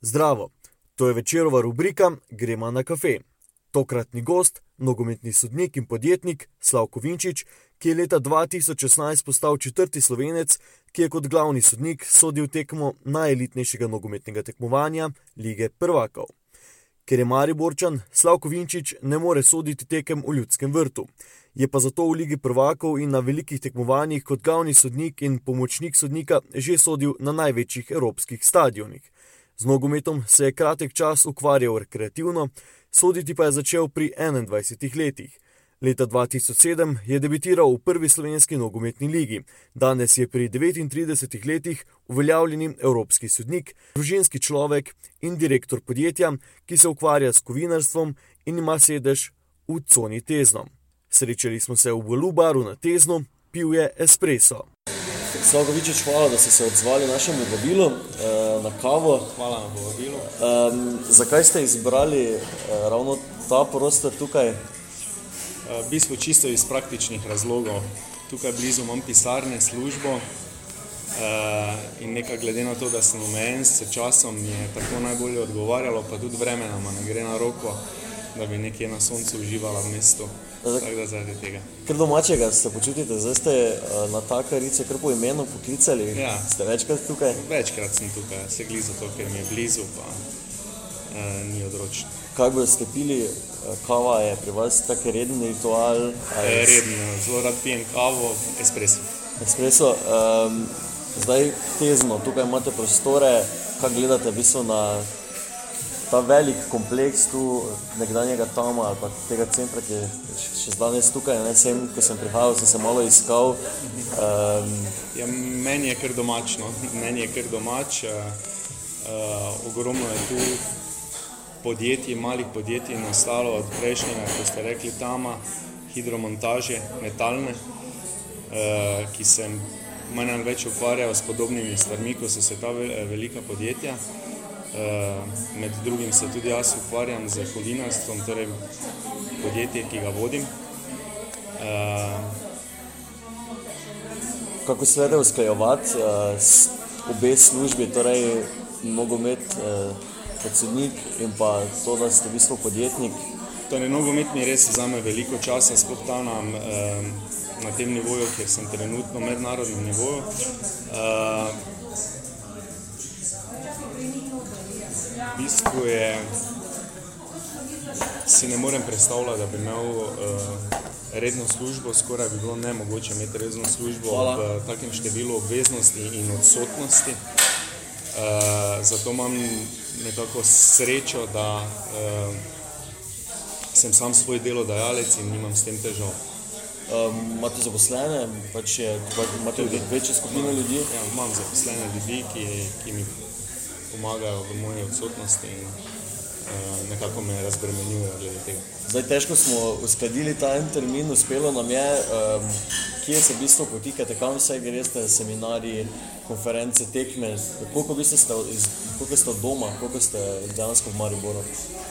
Zdravo, to je večerova rubrika Gremo na kafe. Tokratni gost, nogometni sodnik in podjetnik Slavko Vinčič, ki je leta 2016 postal četrti slovenec, ki je kot glavni sodnik sodil tekmo najelitnejšega nogometnega tekmovanja lige Prvakov. Ker je Mariborčan, Slavko Vinčič ne more soditi tekem v ljudskem vrtu. Je pa zato v Ligi prvakov in na velikih tekmovanjih kot glavni sodnik in pomočnik sodnika že sodil na največjih evropskih stadionih. Z nogometom se je kratek čas ukvarjal rekreativno, soditi pa je začel pri 21 letih. Leta 2007 je debitiral v prvi slovenski nogometni ligi, danes je pri 39 letih uveljavljeni evropski sodnik, družinski človek in direktor podjetja, ki se ukvarja s kovinarstvom in ima sedež v Coni Tezno. Srečali smo se v Volubaru na Teznu, pil je espresso. Slagovičič, hvala, da ste se odzvali našemu vabilu eh, na kavo. Hvala na vabilu. Um, zakaj ste izbrali eh, ravno ta prostor tukaj? V bistvu čisto iz praktičnih razlogov. Tukaj blizu imam pisarne, službo in nekaj glede na to, da sem omejen s časom, mi je tako najbolje odgovarjalo, pa tudi vreme nam ne gre na roko, da bi nekje na soncu uživala v mestu. Da zaradi tega. Ker domačega se počutite, zdaj ste na ta karice kar po imenu poklicali. Ja. Ste večkrat tukaj? Večkrat sem tukaj, se gli zato, ker mi je blizu, pa uh, ni odročno. Kaj boste pili? Kava je pri vas tak reden ritual? Je redno, zelo rad pijem kavo, espresso. Espresso. Um, zdaj tezno, tukaj imate prostore, kaj gledate v bistvu na ta velik kompleks tu, nekdanjega Tama ali pa tega centra, ki je še- danes tukaj. Ne, sem, ko sem prihajal, sem se malo iskal. Um, Ja, meni je kar domačno, meni je kar domač. Uh, ogromno je tu podjetij, malih podjetij nastalo od prejšnjega, kot ste rekli, Tama, hidromontaže, metalne, uh, ki se manj ali več ukvarjajo s podobnimi stvarmi, kot so se ta ve- velika podjetja. Uh, med drugim se tudi jaz ukvarjam z kovinarstvom, torej podjetje, ki ga vodim. Uh, kako se vede usklajevati s obe službi, torej nogomet kot sodnik in pa to, da ste v bistvu podjetnik. Torej, nogomet mi res vzame veliko časa, sploh ta na, eh, na tem nivoju, kjer sem trenutno, mednarodnem nivoju. Bistvu je, si ne morem predstavljati, da bi imel eh, redno službo, skoraj bi bilo nemogoče imeti redno službo Hvala. v takem številu obveznosti in odsotnosti. Uh, zato imam nekako srečo, da uh, sem sam svoj delodajalec in nimam s tem težav. Um, imate zaposlene, pač je, pa imate Tudi. večjo skupino ljudi. Ja, imam zaposlene ljudi, ki, ki mi pomagajo v moji odsotnosti in uh, nekako me razbremenjujejo glede tega. Zdaj težko smo uskladili ta en termin, uspelo nam je, um, kje se v bistvu potikate, kam vse greste, seminarji, konference, tekme, koliko, v bistvu ste, iz, koliko ste doma, koliko ste dejansko v Mariboru.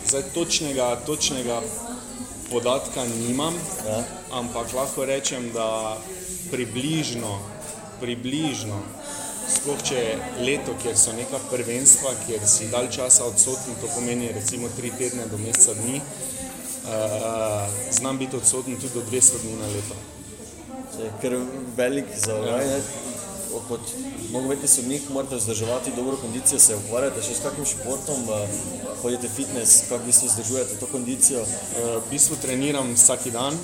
Zdaj, točnega, točnega podatka nimam, Ja? ampak lahko rečem, da približno, približno, sploh če je leto, kjer so neka prvenstva, kjer si dalj časa odsoten, to pomeni recimo tri tedne do meseca dni, uh, znam biti odsoten tudi do 200 dni na leto. Je kar velik zavraj. Ja. Kot nogometni sodnik morate vzdrževati dobro kondicijo, se ukvarjate še s kakšnim športom, eh, hodite fitness, kako v bistvu vzdržujete to kondicijo. Uh, v bistvu treniram vsak dan.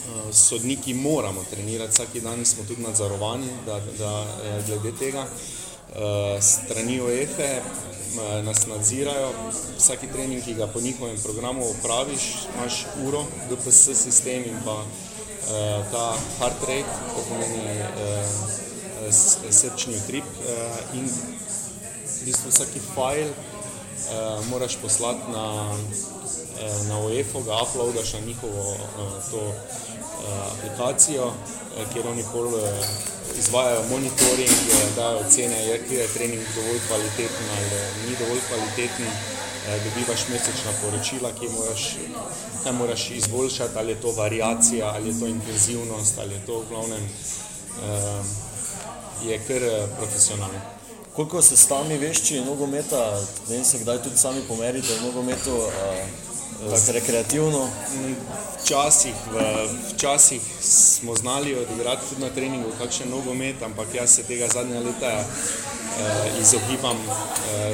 Uh, sodniki moramo trenirati vsak dan, smo tudi nadzorovani da, da, eh, glede tega. Uh, strani OEFE nas nadzirajo, vsaki trening, ki ga po njihovem programu opraviš, imaš uro, GPS sistem in pa ta heart rate, to pomeni srčni utrip in v bistvu vsaki file moraš poslati na, na UEFA, ga uploadaš na njihovo uh, to uh, aplikacijo, kjer oni pol izvajajo monitoring, dajo ocene, je kje je trening dovolj kvaliteten ali ni dovolj kvaliteten. Dobivaš mesečna poročila, ki moraš, kaj moraš izboljšati, ali je to variacija, ali je to intenzivnost, ali je to v glavnem, je kar eh, profesionalno. Koliko ste sami vešči nogometa, ne vem, se kdaj tudi sami pomerite v nogometu, uh, rekreativno? Včasih, v, včasih smo znali odigrati tudi na treningu kakšen nogomet, ampak jaz se tega zadnja leta uh, izogibam uh,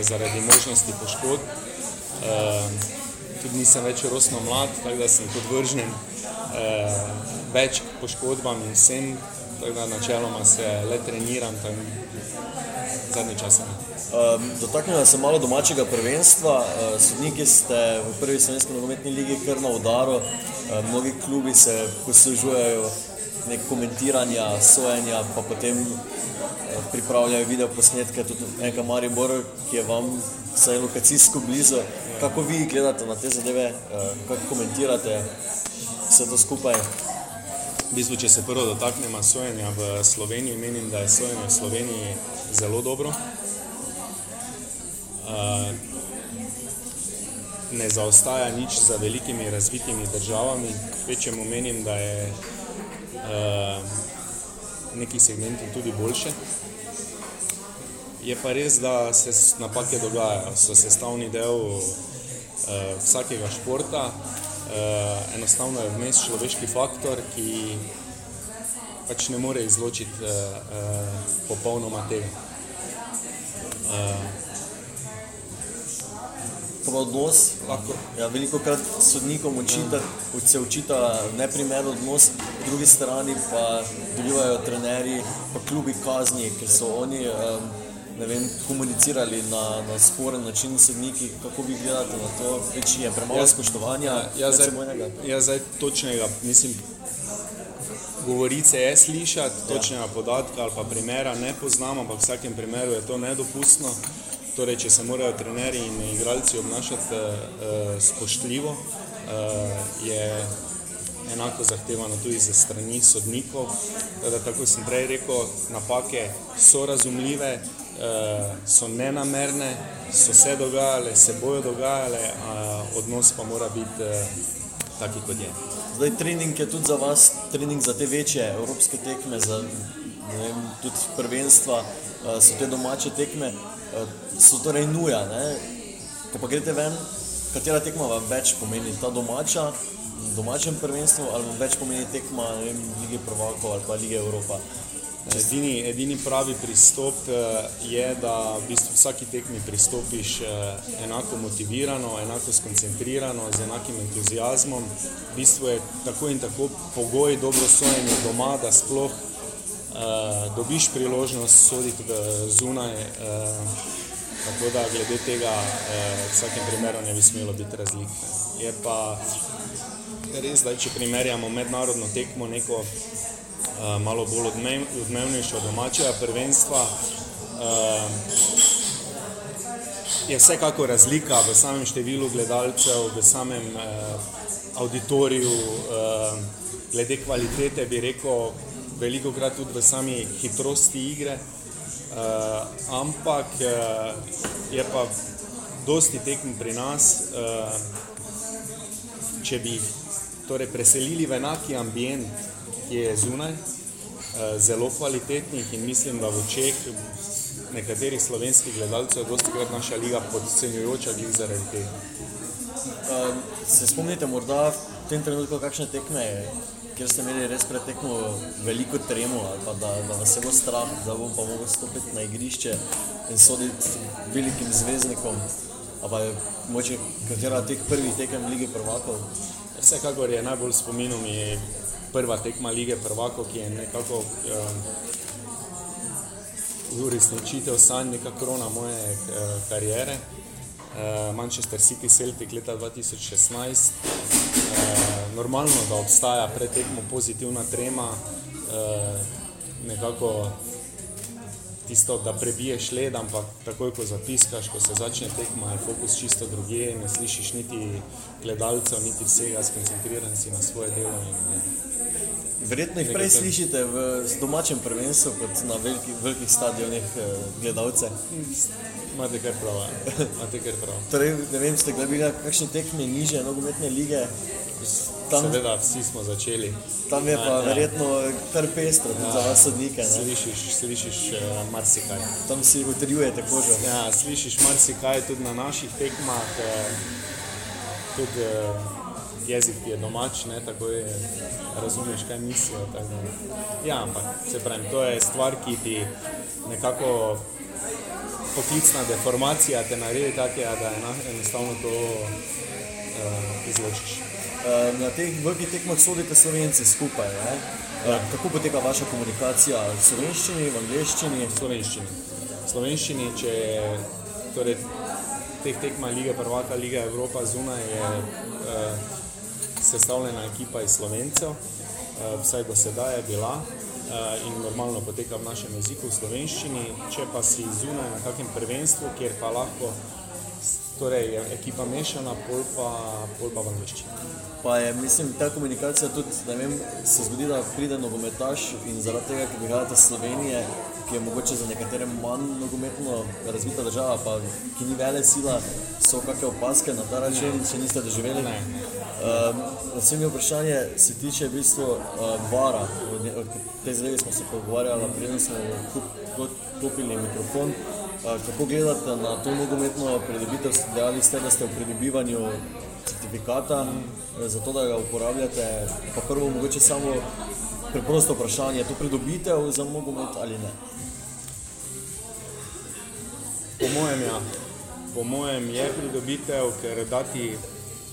zaradi možnosti poškodb. Uh, tudi nisem več rosno mlad, tako da sem podvržen uh, več poškodbam in vsem, tako da načeloma se le treniram zadnji čas. Um, Dotaknemo se malo domačega prvenstva. Uh, sodniki ste v prvi slovenski nogometni ligi kar na udaru. Uh, mnogi klubi se poslužujejo nek komentiranja, sojenja, pa potem uh, pripravljajo video posnetke, tudi enega Maribor, ki je vam vsaj lokacijsko blizu. Kako vi gledate na te zadeve, uh, kako komentirate vse to skupaj? V bistvu, če se prvo dotaknemo sojenja v Sloveniji, menim, da je sojenje v Sloveniji zelo dobro. Uh, ne zaostaja nič za velikimi razvitimi državami, večjemu menim, da je uh, neki segmenti tudi boljše. Je pa res, da se napake dogajajo, so sestavni del uh, vsakega športa. Uh, enostavno je vmes človeški faktor, ki pač ne more izločiti uh, uh, popolnoma tega. Uh, odnos, lahko, ja, veliko krat sodnikom učita, se učita neprimeren odnos, po drugi strani pa dobivajo trenerji, pa klubi kazni, ker so oni. Um, vem, komunicirali na, na sporen način s sodniki, kako vi gledate na to, več je premalo ja, spoštovanja. Ja, zdaj, ja, zdaj točnega, mislim, govorice je slišati, ja. točnega ja. podatka ali pa primera ne poznamo, ampak v vsakem primeru je to nedopustno. Torej, če se morajo trenerji in igralci obnašati uh, spoštljivo, uh, je enako zahtevano tudi za strani sodnikov. Teda, tako sem prej rekel, napake so razumljive, so nenamerne, so se dogajale, se bojo dogajale, uh, odnos pa mora biti uh, taki, kot je. Zdaj, trening je tudi za vas, trening za te večje evropske tekme, za vem, tudi prvenstva, uh, so te domače tekme, so torej nuja. Ne? Ko pa greste ven, katera tekma vam več pomeni, ta domača, domačem prvenstvu, ali vam več pomeni tekma vem, lige Prvako ali pa lige Evropa. Edini, edini pravi pristop eh, je, da v bistvu vsaki tekmi pristopiš eh, enako motivirano, enako skoncentrirano, z enakim entuzijazmom. V bistvu je tako in tako pogoj dobro sojenje doma, da sploh uh, dobiš priložnost soditi zunaj. Uh, tako da glede tega uh, v vsakem primeru ne bi smelo biti razlike. Je pa res, da če primerjamo mednarodno tekmo, neko Eh, malo bolj odmevnejša domačega prvenstva. Uh, je vsekako razlika v samem številu gledalcev, v samem uh, auditoriju, glede kvalitete, bi rekel, veliko krat tudi v sami hitrosti igre. Ampak je pa dosti tekm pri nas, če bi torej preselili v enaki ambient, ki je zunaj, eh, zelo kvalitetnih in mislim, da v očeh nekaterih slovenskih gledalcev je dosti krat naša liga podcenjujoča glih zaradi tega. Uh, se spomnite morda v tem trenutku kakšne tekme, kjer ste imeli res pred tekmo veliko tremo pa da, da vas je bilo strah, da bom pa mogel stopiti na igrišče in soditi velikim zvezdnikom, pa je moče katera teh prvih tekem lige prvakov? Vsekakor je najbolj spominum je prva tekma lige Prvako, ki je nekako uresničitev sanj, neka krona moje uh, kariere. Uh, Manchester City Celtic leta 2016. Uh, normalno, da obstaja pred tekmo pozitivna trema, uh, nekako tisto, da prebiješ led, ampak takoj, ko zatiskaš, ko se začne tekma, je fokus čisto druge, ne slišiš niti gledalcev, niti vsega, skoncentriran si na svoje delo. In, Verjetno jih prej slišite v domačem prvenstvu kot na veliki, velikih stadionih eh, gledalce. Imate kar prav. ja. Imate kar prav. Torej, ne vem, ste gledali kakšne tekme niže nogometne lige. Tam, Seveda, vsi smo začeli. tam je pa Ja, ja. verjetno kar pestro tudi za vas sodnike. ne. Slišiš, slišiš uh, marsikaj. Tam si utrjujete kožo. Ja, slišiš marsikaj tudi na naših tekmah, eh, tudi eh, jezik ti je domač, ne, tako je, razumeš, kaj mislijo. Ja, ampak se pravi, to je stvar, ki ti nekako poklicna deformacija te naredi takega, da enostavno to uh, izločiš. Eh, Na teh velikih tekmah sodite slovenci skupaj. Ne? Eh, Kako poteka vaša komunikacija v slovenščini, v angleščini? slovenščini. Slovenščini, če je torej, teh tekma Lige Prvaka, Liga Evropa zunaj, je uh, sestavljena ekipa iz Slovencev, uh, vsaj do sedaj je bila uh, in normalno poteka v našem jeziku v slovenščini. Če pa si zunaj na kakem prvenstvu, kjer pa lahko torej, je ekipa mešana, pol pa, pol pa v angliščini. Pa je, mislim, ta komunikacija tudi, ne vem, se zgodi, da pride nogometaš in zaradi tega, ker prihajate iz Slovenije, ki je mogoče za nekatere manj nogometno razvita država, pa ki ni vele sila, so kakšne opaske na ta račun, če niste doživeli. Um, Naslednje vprašanje se tiče v bistvu uh, vara. O tej zadevi smo se pogovarjali, preden smo kup- kup- kupili mikrofon. Uh, kako gledate na to nogometno pridobitev? Dejali ste, da ste v pridobivanju certifikata, eh, zato da ga uporabljate. Pa prvo mogoče samo preprosto vprašanje, je to pridobitev za nogomet ali ne? Po mojem, ja. po mojem je pridobitev, ker dati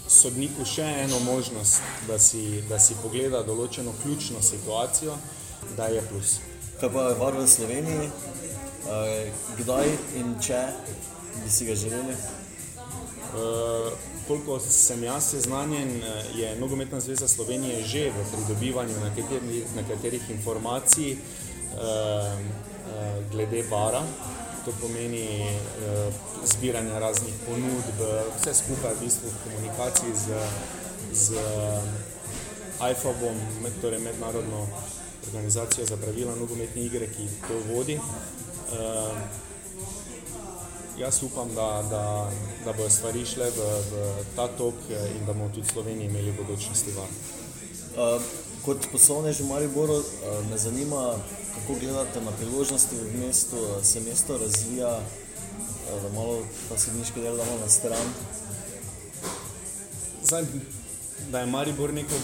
sodniku še eno možnost, da si, da si pogleda določeno ključno situacijo, da je plus. Kaj pa je var v Sloveniji? Uh, kdaj in če bi si ga želeli? Uh, koliko sem jaz seznanjen, eh, je Nogometna zveza Slovenije že v pridobivanju nekaterih, nekaterih informacij uh, uh, glede vara. To pomeni uh, zbiranje raznih ponudb, vse skupaj v bistvu v komunikaciji z, z IFAB-om, med, torej mednarodno organizacijo za pravila nogometne igre, ki to vodi. Uh, Jaz upam, da, da, da bodo stvari šle v, v ta tok eh, in da bomo tudi v Sloveniji imeli bodočnosti var. Uh, kot poslovnež v Mariboru uh, me zanima, kako gledate na priložnosti v mestu, se mesto razvija, uh, da malo ta sedniški del damo na stran. Zdaj, da je Maribor neko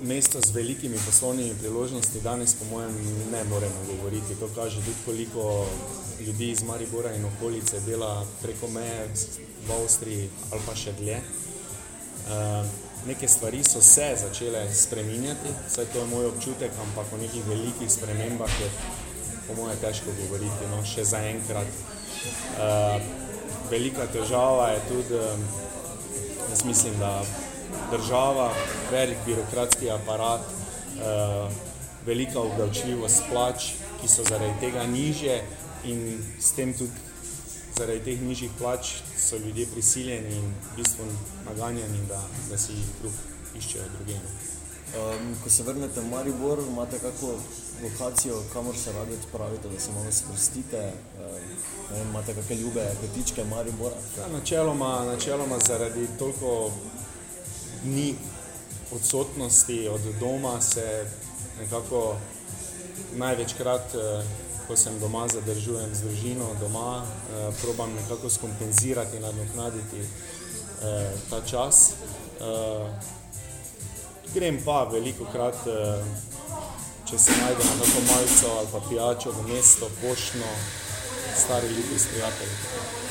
mesto z velikimi poslovnimi priložnostmi, danes po mojem ne moremo govoriti. To kaže tudi koliko ljudi iz Maribora in okolice dela preko meje v Avstriji ali pa še dlje. Uh, neke stvari so se začele spreminjati, vsaj to je moj občutek, ampak o nekih velikih spremembah je po mojem težko govoriti, no, še zaenkrat. Uh, velika težava je tudi, um, jaz mislim, da država, velik birokratski aparat, uh, velika obdavčljivost plač, ki so zaradi tega niže in s tem tudi zaradi teh nižjih plač so ljudje prisiljeni in v bistvu naganjeni, da, da si kruh iščejo drugje. no. Um, ko se vrnete v Maribor, imate kakšno lokacijo, kamor se radi odpravite, da se malo sprostite, um, vem, imate kakšne ljube kotičke Maribora. Ja, načeloma, načeloma zaradi toliko dni odsotnosti od doma se nekako največkrat, eh, ko sem doma, zadržujem z družino doma, eh, probam nekako skompenzirati in nadoknaditi eh, ta čas. Eh, grem pa veliko krat, eh, če se najdem na majico ali pa pijačo v mesto, poštno, stari ljudi s prijatelji.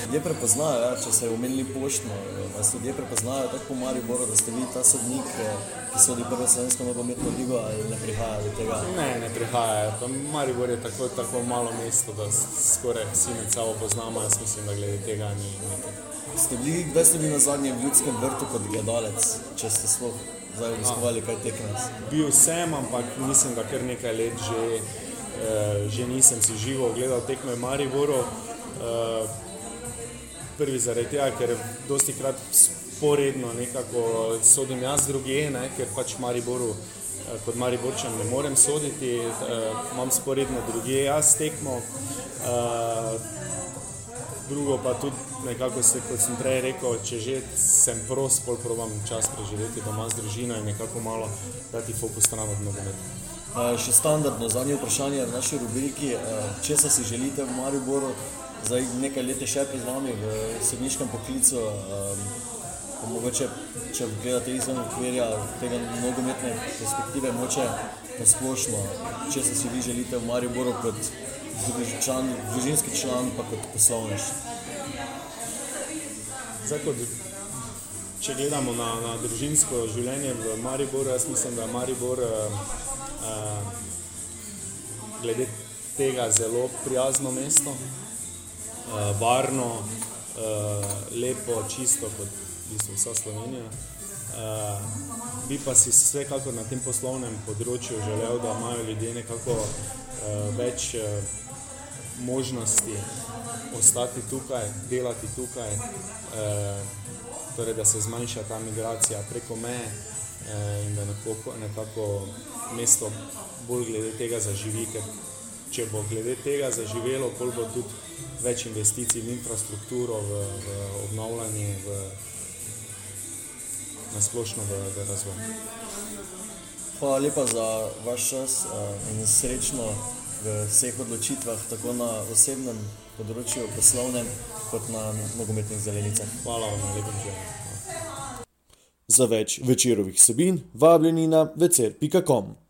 Ljudje prepoznajo, ja, če ste omenili poštno, eh, vas ljudje prepoznajo tako po Mariboru, da ste vi ta sodnik, eh, ki sodi prvo slovensko nogometno ligo ali ne prihaja do tega. Ne, ne prihajajo. Pa Maribor je tako, tako malo mesto, da skoraj vsi med sabo poznamo. Jaz mislim, da glede tega ni nekaj. Ste bili, kdaj ste bili na zadnje v ljudskem vrtu kot gledalec, če ste sploh zdaj obiskovali kaj tekmec? Bil sem, ampak mislim, da kar nekaj let že, eh, že nisem si živo ogledal tekme v Mariboru. Eh, prvi zaradi tega, ker dosti krat sporedno nekako sodim jaz druge, ne, ker pač Mariboru kot Mariborčan ne morem soditi, imam sporedno druge jaz tekmo. Drugo pa tudi, nekako se, kot sem prej rekel, če že sem prost, pol probam čas preživeti doma z družino in nekako malo dati fokus stran od nogometa. Še standardno zadnje vprašanje v naši rubriki, če se želite v Mariboru, zdaj nekaj let še pred vami v sodniškem poklicu, pa mogoče, če gledate izven okvirja tega nogometne perspektive, moče posplošno, če se si vi želite v Mariboru kot član, družinski član, pa kot poslovnež. Zdaj, kot, če gledamo na, na družinsko življenje v Mariboru, jaz mislim, da je Maribor uh, uh, glede tega zelo prijazno mesto, uh, varno, uh, lepo, čisto kot mislim, vsa Slovenija. Uh, bi pa si vsekakor na tem poslovnem področju želel, da imajo ljudje nekako uh, več uh, možnosti ostati tukaj, delati tukaj, eh, torej da se zmanjša ta migracija preko meje eh, in da nekako, nekako mesto bolj glede tega zaživi. Ker če bo glede tega zaživelo, bolj bo tudi več investicij v infrastrukturo, v, v obnovljanje, v, na splošno v, v razvoj. Hvala lepa za vaš čas uh, in srečno v vseh odločitvah, tako na osebnem področju, poslovnem, kot na nogometnih zelenicah. Hvala vam, lepo že. Za več večerovih sebin vabljeni na večer.com.